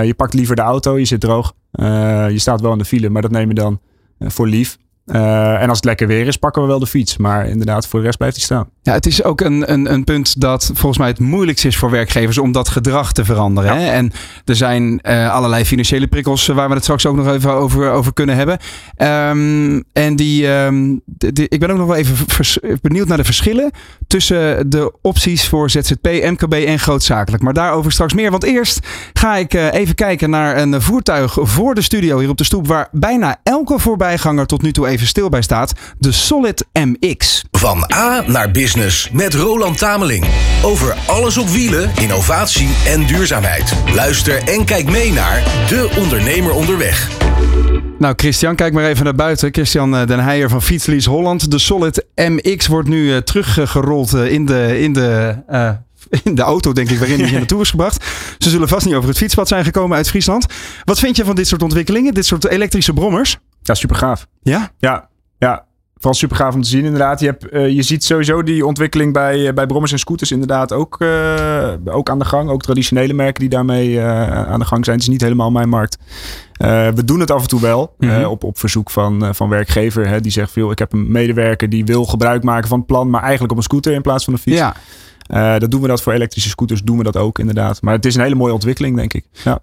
Speaker 3: Je pakt liever de auto, je zit droog. Je staat wel in de file, maar dat neem je dan voor lief. Eh, en als het lekker weer is, pakken we wel de fiets. Maar inderdaad, voor de rest blijft hij staan.
Speaker 2: Ja, het is ook een, een, een punt dat volgens mij het moeilijkst is voor werkgevers om dat gedrag te veranderen. Hè? En er zijn eh, allerlei financiële prikkels eh, waar we het straks ook nog even over, over kunnen hebben. Ehm, en die, ehm, de- de- ik ben ook nog wel even vers- benieuwd naar de verschillen tussen de opties voor ZZP, MKB en grootzakelijk. Maar daarover straks meer. Want eerst ga ik even kijken naar een voertuig voor de studio hier op de stoep waar bijna elke voorbijganger tot nu toe even stil bij staat. De Solid MX.
Speaker 1: Van A naar Business met Roland Tameling. Over alles op wielen, innovatie en duurzaamheid. Luister en kijk mee naar De Ondernemer Onderweg.
Speaker 2: Nou, Christian, kijk maar even naar buiten. Christian eh, Den Heijer van Fietslies Holland. De Solid MX wordt nu eh, teruggerold eh, in, de, in, de, eh, in de auto, denk ik, waarin hij hier naartoe is gebracht. Ze zullen vast niet over het fietspad zijn gekomen uit Friesland. Wat vind je van dit soort ontwikkelingen? Dit soort elektrische brommers?
Speaker 3: Ja, super gaaf.
Speaker 2: Ja?
Speaker 3: Ja, ja. Vooral super gaaf om te zien inderdaad. Je, hebt, eh, je ziet sowieso die ontwikkeling bij, eh, bij brommers en scooters inderdaad ook, eh, ook aan de gang. Ook traditionele merken die daarmee aan de gang zijn. Het is niet helemaal mijn markt. We doen het af en toe wel.
Speaker 2: Mhm.
Speaker 3: op, op verzoek van, van werkgever. Hè, die zegt veel, ik heb een medewerker die wil gebruik maken van het plan. Maar eigenlijk op een scooter in plaats van een fiets.
Speaker 2: Ja.
Speaker 3: Dat doen we dat voor elektrische scooters. Doen we dat ook inderdaad. Maar het is een hele mooie ontwikkeling denk ik. Ja.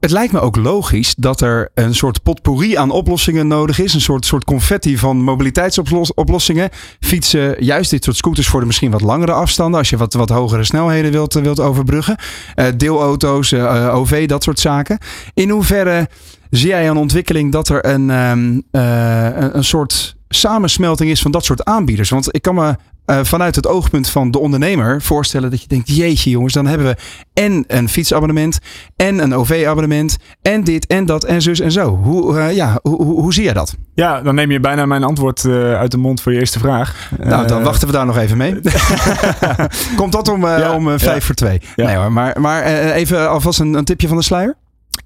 Speaker 2: Het lijkt me ook logisch dat er een soort potpourri aan oplossingen nodig is. Een soort, soort confetti van mobiliteitsoplossingen. Fietsen, juist dit soort scooters voor de misschien wat langere afstanden. Als je wat, wat hogere snelheden wilt, wilt overbruggen. Uh, deelauto's, uh, OV, dat soort zaken. In hoeverre zie jij een ontwikkeling dat er een, um, uh, een soort samensmelting is van dat soort aanbieders? Want ik kan me uh, vanuit het oogpunt van de ondernemer voorstellen dat je denkt: jeetje jongens, dan hebben we en een fietsabonnement en een OV-abonnement en dit en dat en zus en zo. Hoe, uh, ja, hoe, hoe, hoe, zie jij dat?
Speaker 3: Ja, dan neem je bijna mijn antwoord uh, uit de mond voor je eerste vraag.
Speaker 2: Nou, dan wachten we daar nog even mee. Komt dat om, ja, om vijf ja. voor twee? Ja. Nee hoor, maar, maar even alvast een, een tipje van de sluier.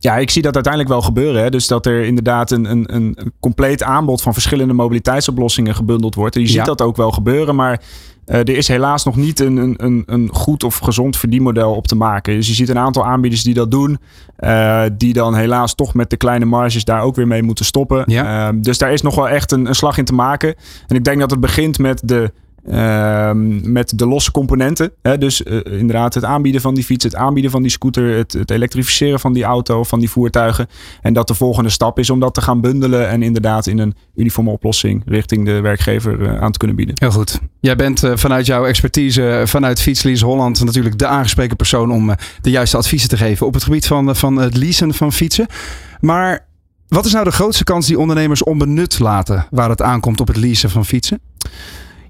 Speaker 3: Ja, ik zie dat uiteindelijk wel gebeuren. Hè. Dus dat er inderdaad een, een, een compleet aanbod van verschillende mobiliteitsoplossingen gebundeld wordt. En je ziet ja. dat ook wel gebeuren, maar uh, er is helaas nog niet een, een, een goed of gezond verdienmodel op te maken. Dus je ziet een aantal aanbieders die dat doen, uh, die dan helaas toch met de kleine marges daar ook weer mee moeten stoppen. Ja. Uh, dus daar is nog wel echt een, een slag in te maken. En ik denk dat het begint met de Uh, met de losse componenten. Hè? Dus uh, inderdaad het aanbieden van die fiets, het aanbieden van die scooter, het, het, elektrificeren van die auto, van die voertuigen. En dat de volgende stap is om dat te gaan bundelen en inderdaad in een uniforme oplossing richting de werkgever uh, aan te kunnen bieden.
Speaker 2: Heel goed. Jij bent eh, vanuit jouw expertise vanuit Fietslease Holland natuurlijk de aangesproken persoon om de juiste adviezen te geven op het gebied van, van het leasen van fietsen. Maar wat is nou de grootste kans die ondernemers onbenut laten waar het aankomt op het leasen van fietsen?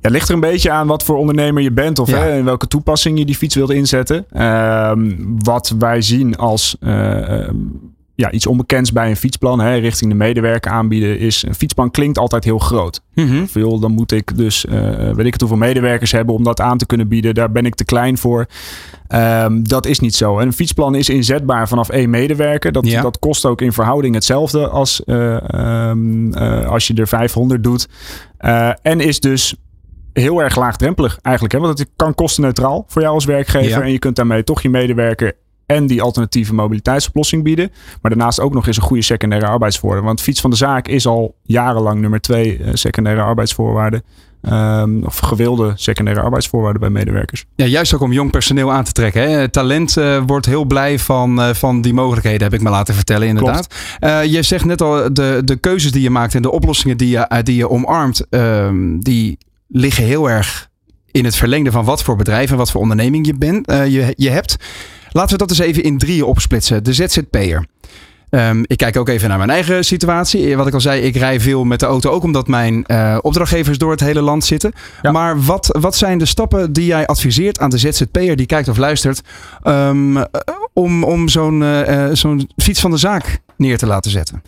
Speaker 3: Ja, ligt er een beetje aan wat voor ondernemer je bent of ja. hè, in welke toepassing je die fiets wilt inzetten. Uh, wat wij zien als uh, ja, iets onbekends bij een fietsplan hè, richting de medewerker aanbieden is een fietsplan klinkt altijd heel groot. Mm -hmm. Veel, dan moet ik dus uh, weet ik het hoeveel medewerkers hebben om dat aan te kunnen bieden. Daar ben ik te klein voor. Um, dat is niet zo. En een fietsplan is inzetbaar vanaf één medewerker. Dat, ja. dat kost ook in verhouding hetzelfde als uh, um, als je er 500 doet. en is dus heel erg laagdrempelig eigenlijk. Hè? Want het kan kostenneutraal voor jou als werkgever. Ja. En je kunt daarmee toch je medewerker en die alternatieve mobiliteitsoplossing bieden. Maar daarnaast ook nog eens een goede secundaire arbeidsvoorwaarde. Want fiets van de zaak is al jarenlang nummer twee uh, secundaire arbeidsvoorwaarden. Um, of gewilde secundaire arbeidsvoorwaarden bij medewerkers.
Speaker 2: Ja, juist ook om jong personeel aan te trekken. Hè? Talent uh, wordt heel blij van, uh, van die mogelijkheden, heb ik me laten vertellen, inderdaad. Je zegt net al, de, de keuzes die je maakt en de oplossingen die je, die je omarmt, ehm, die liggen heel erg in het verlengde van wat voor bedrijf en wat voor onderneming je, bent, uh, je, je hebt. Laten we dat eens even in drieën opsplitsen. De ZZP'er. Um, ik kijk ook even naar mijn eigen situatie. Wat ik al zei, ik rij veel met de auto, ook omdat mijn uh, opdrachtgevers door het hele land zitten. Ja. Maar wat, wat zijn de stappen die jij adviseert aan de ZZP'er die kijkt of luistert um, om, om zo'n uh, zo'n fiets van de zaak neer te laten zetten?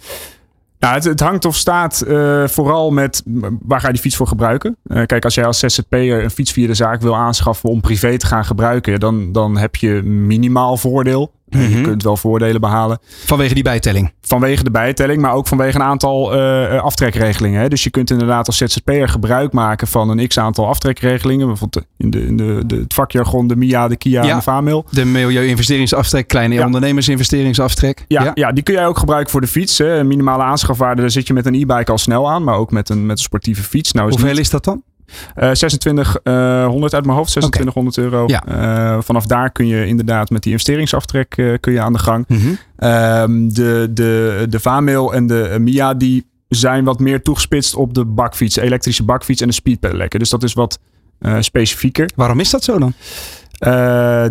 Speaker 3: Nou, het, hangt of staat uh, vooral met waar ga je die fiets voor gebruiken. Uh, kijk, als jij als ZZP'er een fiets via de zaak wil aanschaffen om privé te gaan gebruiken, dan, dan heb je minimaal voordeel. Mm -hmm. Je kunt wel voordelen behalen.
Speaker 2: Vanwege die bijtelling?
Speaker 3: Vanwege de bijtelling, maar ook vanwege een aantal uh, aftrekregelingen. Hè. Dus je kunt inderdaad als ZZP'er gebruik maken van een x-aantal aftrekregelingen. Bijvoorbeeld in, de, in de, de, het vakjargon de MIA, de KIA ja, en de VAMIL.
Speaker 2: De milieu-investeringsaftrek, kleine ja. ondernemersinvesteringsaftrek.
Speaker 3: Ja, ja. ja, die kun jij ook gebruiken voor de fiets. Hè. Minimale aanschafwaarde, daar zit je met een e-bike al snel aan. Maar ook met een, met een sportieve fiets. Nou, is
Speaker 2: Hoeveel
Speaker 3: niet...
Speaker 2: is dat dan?
Speaker 3: Uh, 2600 uh, uit mijn hoofd, 2600 okay. euro. Ja. Uh, vanaf daar kun je inderdaad met die investeringsaftrek kun je aan de gang. Mm -hmm. de, de, de VAMIL en de MIA die zijn wat meer toegespitst op de bakfiets, de elektrische bakfiets en de speedpedelekken. Dus dat is wat specifieker.
Speaker 2: Waarom is dat zo dan?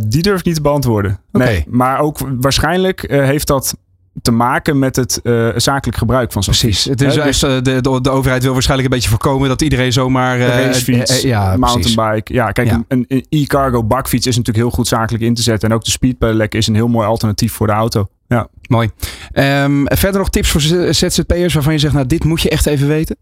Speaker 3: die durf ik niet te beantwoorden. Okay. Nee, maar ook waarschijnlijk heeft dat te maken met het uh, zakelijk gebruik van zo'n
Speaker 2: Precies. Het is dus, de, de, de, overheid wil waarschijnlijk een beetje voorkomen dat iedereen zomaar...
Speaker 3: Uh, racefiets, ja, mountainbike. Ja, kijk, ja. een e-cargo bakfiets is natuurlijk heel goed zakelijk in te zetten. En ook de speedpedelec is een heel mooi alternatief voor de auto. Ja.
Speaker 2: Mooi. Um, verder nog tips voor ZZP'ers waarvan je zegt, nou dit moet je echt even weten?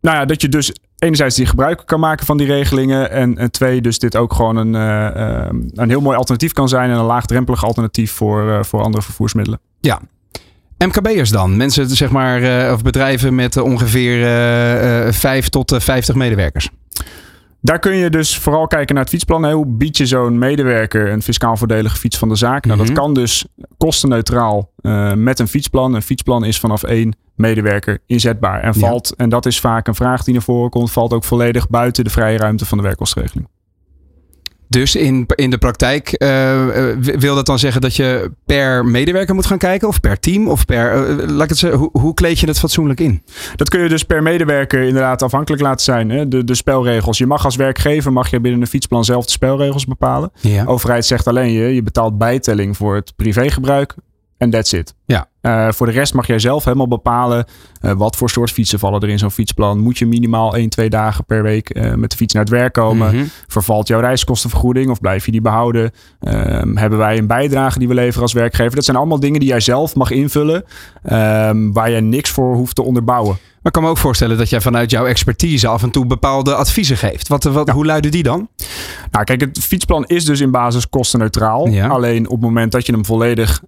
Speaker 3: Nou ja, dat je dus enerzijds die gebruik kan maken van die regelingen. En, en twee, dus dit ook gewoon een, uh, een heel mooi alternatief kan zijn. En een laagdrempelig alternatief voor, uh, voor andere vervoersmiddelen.
Speaker 2: Ja. MKB'ers dan? Mensen, zeg maar, uh, of bedrijven met ongeveer uh, 5 tot 50 medewerkers.
Speaker 3: Daar kun je dus vooral kijken naar het fietsplan. Hoe bied je zo'n medewerker een fiscaal voordelige fiets van de zaak? Nou, mm -hmm. dat kan dus kostenneutraal uh, met een fietsplan. Een fietsplan is vanaf één medewerker inzetbaar. En valt, ja. en dat is vaak een vraag die naar voren komt, valt ook volledig buiten de vrije ruimte van de werkkostenregeling.
Speaker 2: Dus in, in de praktijk uh, wil dat dan zeggen dat je per medewerker moet gaan kijken? Of per team? Of per, uh, laat ik het zeggen, hoe, hoe, kleed je het fatsoenlijk in?
Speaker 3: Dat kun je dus per medewerker inderdaad afhankelijk laten zijn. Hè? De, de spelregels. Je mag als werkgever mag je binnen een fietsplan zelf de spelregels bepalen. Ja. overheid zegt alleen je, je betaalt bijtelling voor het privégebruik. En that's it.
Speaker 2: Ja.
Speaker 3: Uh, voor de rest mag jij zelf helemaal bepalen uh, wat voor soort fietsen vallen er in zo'n fietsplan. Moet je minimaal 1, 2 dagen per week uh, met de fiets naar het werk komen? Mm -hmm. Vervalt jouw reiskostenvergoeding of blijf je die behouden? Ehm, hebben wij een bijdrage die we leveren als werkgever? Dat zijn allemaal dingen die jij zelf mag invullen, um, waar je niks voor hoeft te onderbouwen.
Speaker 2: Maar ik kan me ook voorstellen dat jij vanuit jouw expertise af en toe bepaalde adviezen geeft. Wat, wat, Hoe luiden die dan?
Speaker 3: Nou, kijk, het fietsplan is dus in basis kostenneutraal. Ja. Alleen op het moment dat je hem volledig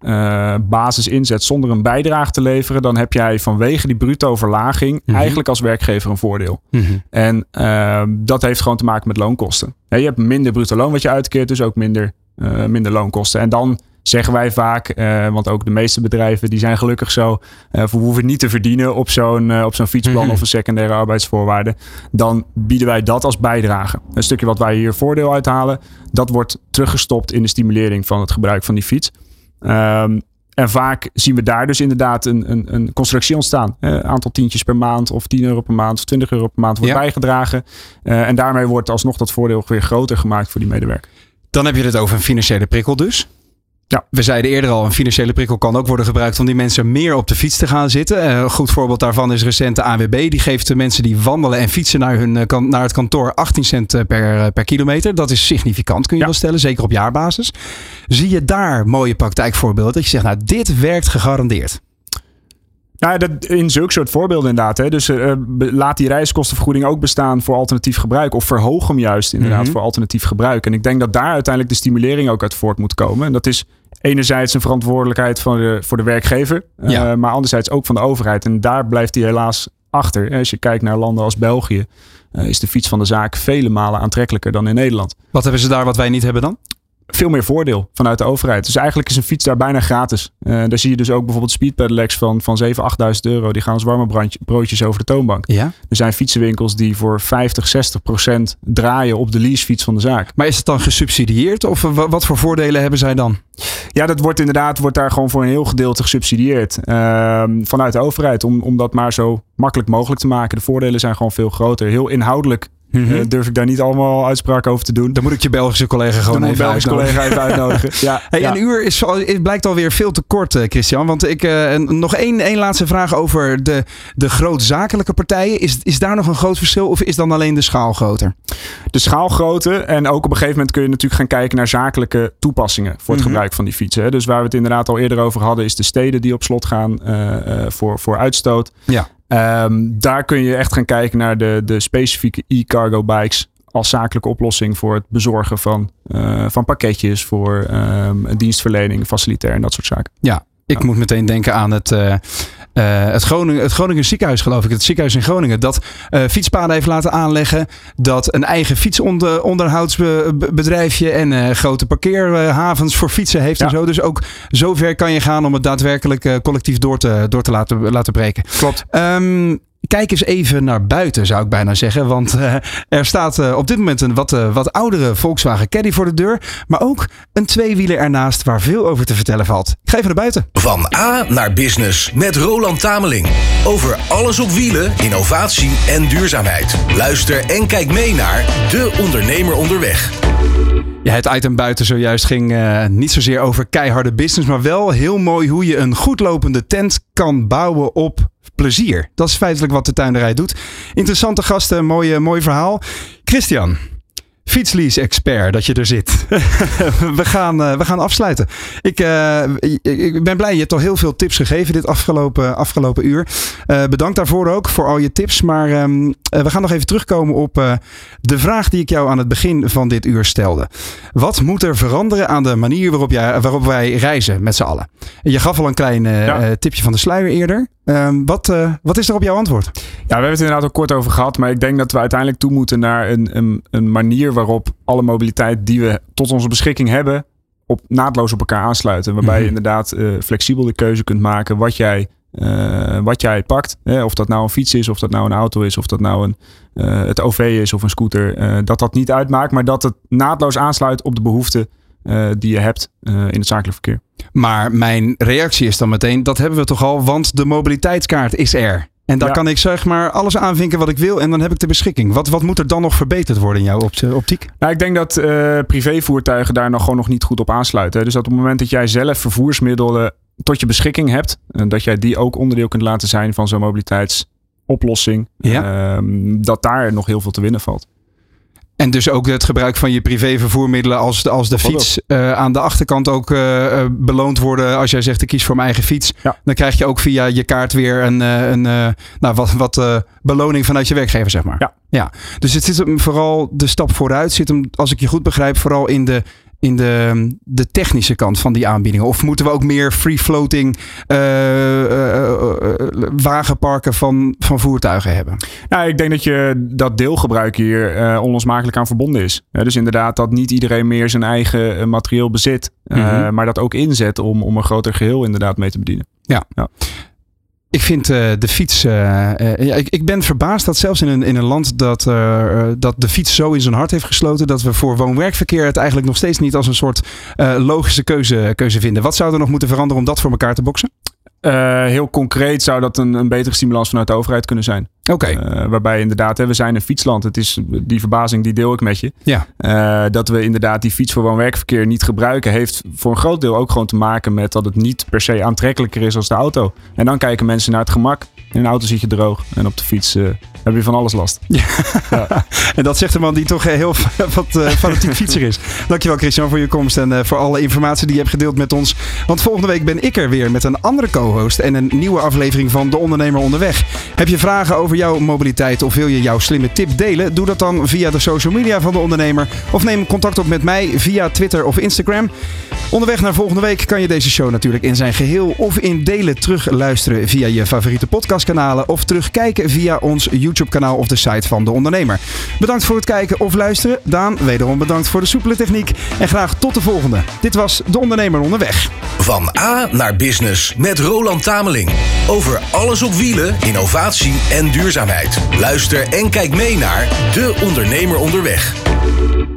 Speaker 3: basis inzet zonder een bijdrage te leveren, dan heb jij vanwege die bruto verlaging mm -hmm. eigenlijk als werkgever een voordeel. Mm -hmm. En uh, dat heeft gewoon te maken met loonkosten. Ja, je hebt minder bruto loon wat je uitkeert, dus ook minder, uh, minder loonkosten. En dan zeggen wij vaak, uh, want ook de meeste bedrijven die zijn gelukkig zo, uh, we hoeven niet te verdienen op zo'n op zo'n fietsplan mm -hmm. of een secundaire arbeidsvoorwaarde. Dan bieden wij dat als bijdrage. Een stukje wat wij hier voordeel uithalen, dat wordt teruggestopt in de stimulering van het gebruik van die fiets. Um, en vaak zien we daar dus inderdaad een, een, een constructie ontstaan. Een aantal tientjes per maand of 10 euro per maand of 20 euro per maand wordt ja. bijgedragen. en daarmee wordt alsnog dat voordeel weer groter gemaakt voor die medewerker.
Speaker 2: Dan heb je het over een financiële prikkel dus.
Speaker 3: Ja.
Speaker 2: We zeiden eerder al, een financiële prikkel kan ook worden gebruikt om die mensen meer op de fiets te gaan zitten. Uh, een goed voorbeeld daarvan is recent de AWB. Die geeft de mensen die wandelen en fietsen naar, hun, uh, naar het kantoor 18 cent per, uh, per kilometer. Dat is significant, kun je ja. wel stellen, zeker op jaarbasis. Zie je daar mooie praktijkvoorbeelden dat je zegt, nou dit werkt gegarandeerd?
Speaker 3: Ja, dat, in zulke soort voorbeelden inderdaad. Hè. Dus uh, laat die reiskostenvergoeding ook bestaan voor alternatief gebruik. Of verhoog hem juist inderdaad mm -hmm. voor alternatief gebruik. En ik denk dat daar uiteindelijk de stimulering ook uit voort moet komen. En dat is enerzijds een verantwoordelijkheid van de, voor de werkgever. Ja. Uh, maar anderzijds ook van de overheid. En daar blijft hij helaas achter. Als je kijkt naar landen als België. Uh, is de fiets van de zaak vele malen aantrekkelijker dan in Nederland.
Speaker 2: Wat hebben ze daar wat wij niet hebben dan?
Speaker 3: Veel meer voordeel vanuit de overheid. Dus eigenlijk is een fiets daar bijna gratis. Uh, daar zie je dus ook bijvoorbeeld speedpedelecs van, van 7.000, 8.000 euro. Die gaan als warme brandje, broodjes over de toonbank.
Speaker 2: Ja?
Speaker 3: Er zijn fietsenwinkels die voor 50, 60 procent draaien op de leasefiets van de zaak.
Speaker 2: Maar is het dan gesubsidieerd? Of wat voor voordelen hebben zij dan?
Speaker 3: Ja, dat wordt inderdaad wordt daar gewoon voor een heel gedeelte gesubsidieerd. Uh, vanuit de overheid. Om, om dat maar zo makkelijk mogelijk te maken. De voordelen zijn gewoon veel groter. Heel inhoudelijk Mm -hmm. uh, durf ik daar niet allemaal uitspraken over te doen.
Speaker 2: Dan moet ik je Belgische collega gewoon
Speaker 3: Dan
Speaker 2: even
Speaker 3: Belgische
Speaker 2: uitnodigen.
Speaker 3: collega even uitnodigen. ja,
Speaker 2: hey,
Speaker 3: ja.
Speaker 2: Een uur is, het blijkt alweer veel te kort, uh, Christian. Want ik uh, nog één, één laatste vraag over de, de grootzakelijke partijen. Is, is daar nog een groot verschil of is dan alleen de schaal groter?
Speaker 3: De schaal groter. En ook op een gegeven moment kun je natuurlijk gaan kijken naar zakelijke toepassingen voor het mm -hmm. gebruik van die fietsen. Hè. Dus waar we het inderdaad al eerder over hadden, is de steden die op slot gaan voor, voor uitstoot.
Speaker 2: Ja.
Speaker 3: Um, daar kun je echt gaan kijken naar de, de specifieke e-cargo bikes als zakelijke oplossing voor het bezorgen van, uh, van pakketjes, voor um, dienstverlening, facilitair en dat soort zaken.
Speaker 2: Ja, ik ja. moet meteen denken aan het, uh, uh, het, Groningen, het Groningen ziekenhuis, geloof ik. Het ziekenhuis in Groningen. Dat uh, fietspaden heeft laten aanleggen. Dat een eigen fietsonderhoudsbedrijfje en grote parkeerhavens voor fietsen heeft. Ja. En zo. Dus ook zover kan je gaan om het daadwerkelijk collectief door te, door te laten, laten breken.
Speaker 3: Klopt.
Speaker 2: Um, Kijk eens even naar buiten, zou ik bijna zeggen. Want uh, er staat uh, op dit moment een wat, uh, wat oudere Volkswagen Caddy voor de deur. Maar ook een tweewieler ernaast waar veel over te vertellen valt. Ik ga even naar buiten.
Speaker 1: Van A naar Business met Roland Tameling. Over alles op wielen, innovatie en duurzaamheid. Luister en kijk mee naar De Ondernemer Onderweg.
Speaker 2: Ja, het item buiten zojuist ging uh, niet zozeer over keiharde business, maar wel heel mooi hoe je een goed lopende tent kan bouwen op plezier. Dat is feitelijk wat de tuinderij doet. Interessante gasten, mooi, mooi verhaal. Christian, fietslease-expert dat je er zit. we, gaan, uh, we gaan afsluiten. Ik, uh, ik ben blij, je hebt al heel veel tips gegeven dit afgelopen, afgelopen uur. Uh, bedankt daarvoor ook, voor al je tips. Maar um, we gaan nog even terugkomen op de vraag die ik jou aan het begin van dit uur stelde. Wat moet er veranderen aan de manier waarop, jij, waarop wij reizen met z'n allen? Je gaf al een klein ja. tipje van de sluier eerder. Um, wat, wat is er op jouw antwoord?
Speaker 3: Ja, we hebben het inderdaad al kort over gehad. Maar ik denk dat we uiteindelijk toe moeten naar een, een, een manier waarop alle mobiliteit die we tot onze beschikking hebben, op, naadloos op elkaar aansluiten. Waarbij mm -hmm. je inderdaad uh, flexibel de keuze kunt maken wat jij, uh, wat jij pakt. Hè? Of dat nou een fiets is, of dat nou een auto is, of dat nou een, het OV is of een scooter, dat dat niet uitmaakt, maar dat het naadloos aansluit op de behoeften die je hebt in het zakelijk verkeer.
Speaker 2: Maar mijn reactie is dan meteen, dat hebben we toch al, want de mobiliteitskaart is er. En daar kan ik zeg maar alles aanvinken wat ik wil en dan heb ik de beschikking. Wat, wat moet er dan nog verbeterd worden in jouw optiek?
Speaker 3: Nou, ik denk dat uh, privévoertuigen daar nog gewoon nog niet goed op aansluiten. Dus dat op het moment dat jij zelf vervoersmiddelen tot je beschikking hebt, en dat jij die ook onderdeel kunt laten zijn van zo'n mobiliteitsoplossing, ja. uh, dat daar nog heel veel te winnen valt.
Speaker 2: En dus ook het gebruik van je privé vervoermiddelen als de, als de fiets uh, aan de achterkant ook uh, beloond worden. Als jij zegt ik kies voor mijn eigen fiets. Ja. Dan krijg je ook via je kaart weer een, een nou, wat, wat beloning vanuit je werkgever, zeg maar.
Speaker 3: Ja.
Speaker 2: ja. Dus het zit hem vooral de stap vooruit. Zit hem, als ik je goed begrijp, vooral in de in de, de technische kant van die aanbiedingen? Of moeten we ook meer free-floating uh, uh, wagenparken van, van voertuigen hebben?
Speaker 3: Nou, ik denk dat je dat deelgebruik hier onlosmakelijk aan verbonden is. dus inderdaad dat niet iedereen meer zijn eigen materieel bezit. Mhm. Maar dat ook inzet om, om een groter geheel inderdaad mee te bedienen.
Speaker 2: Ja. ja. Ik vind uh, de fiets. Uh, ja, ik, ik, ben verbaasd dat zelfs in een, in een land dat, dat de fiets zo in zijn hart heeft gesloten. dat we voor woon-werkverkeer het eigenlijk nog steeds niet als een soort logische keuze, keuze vinden. Wat zou er nog moeten veranderen om dat voor elkaar te boksen?
Speaker 3: Heel concreet zou dat een, een betere stimulans vanuit de overheid kunnen zijn.
Speaker 2: Oké. Okay.
Speaker 3: Uh, waarbij inderdaad, hè, we zijn een fietsland. Het is die verbazing die deel ik met je.
Speaker 2: Ja.
Speaker 3: Uh, dat we inderdaad die fiets voor woon-werkverkeer niet gebruiken, heeft voor een groot deel ook gewoon te maken met dat het niet per se aantrekkelijker is als de auto. En dan kijken mensen naar het gemak. In een auto zit je droog en op de fiets heb je van alles last.
Speaker 2: Ja. ja. en dat zegt een man die toch heel wat fanatiek fietser is. Dankjewel Christian voor je komst en voor alle informatie die je hebt gedeeld met ons. Want volgende week ben ik er weer met een andere co-host en een nieuwe aflevering van De Ondernemer Onderweg. Heb je vragen over jouw mobiliteit of wil je jouw slimme tip delen? Doe dat dan via de social media van De Ondernemer of neem contact op met mij via Twitter of Instagram. Onderweg naar volgende week kan je deze show natuurlijk in zijn geheel of in delen terugluisteren via je favoriete podcastkanalen of terugkijken via ons YouTube YouTube-kanaal of de site van De Ondernemer. Bedankt voor het kijken of luisteren. Daan, wederom bedankt voor de soepele techniek. En graag tot de volgende. Dit was De Ondernemer Onderweg.
Speaker 1: Van A naar Business met Roland Tameling. Over alles op wielen, innovatie en Luister en kijk mee naar De Ondernemer Onderweg.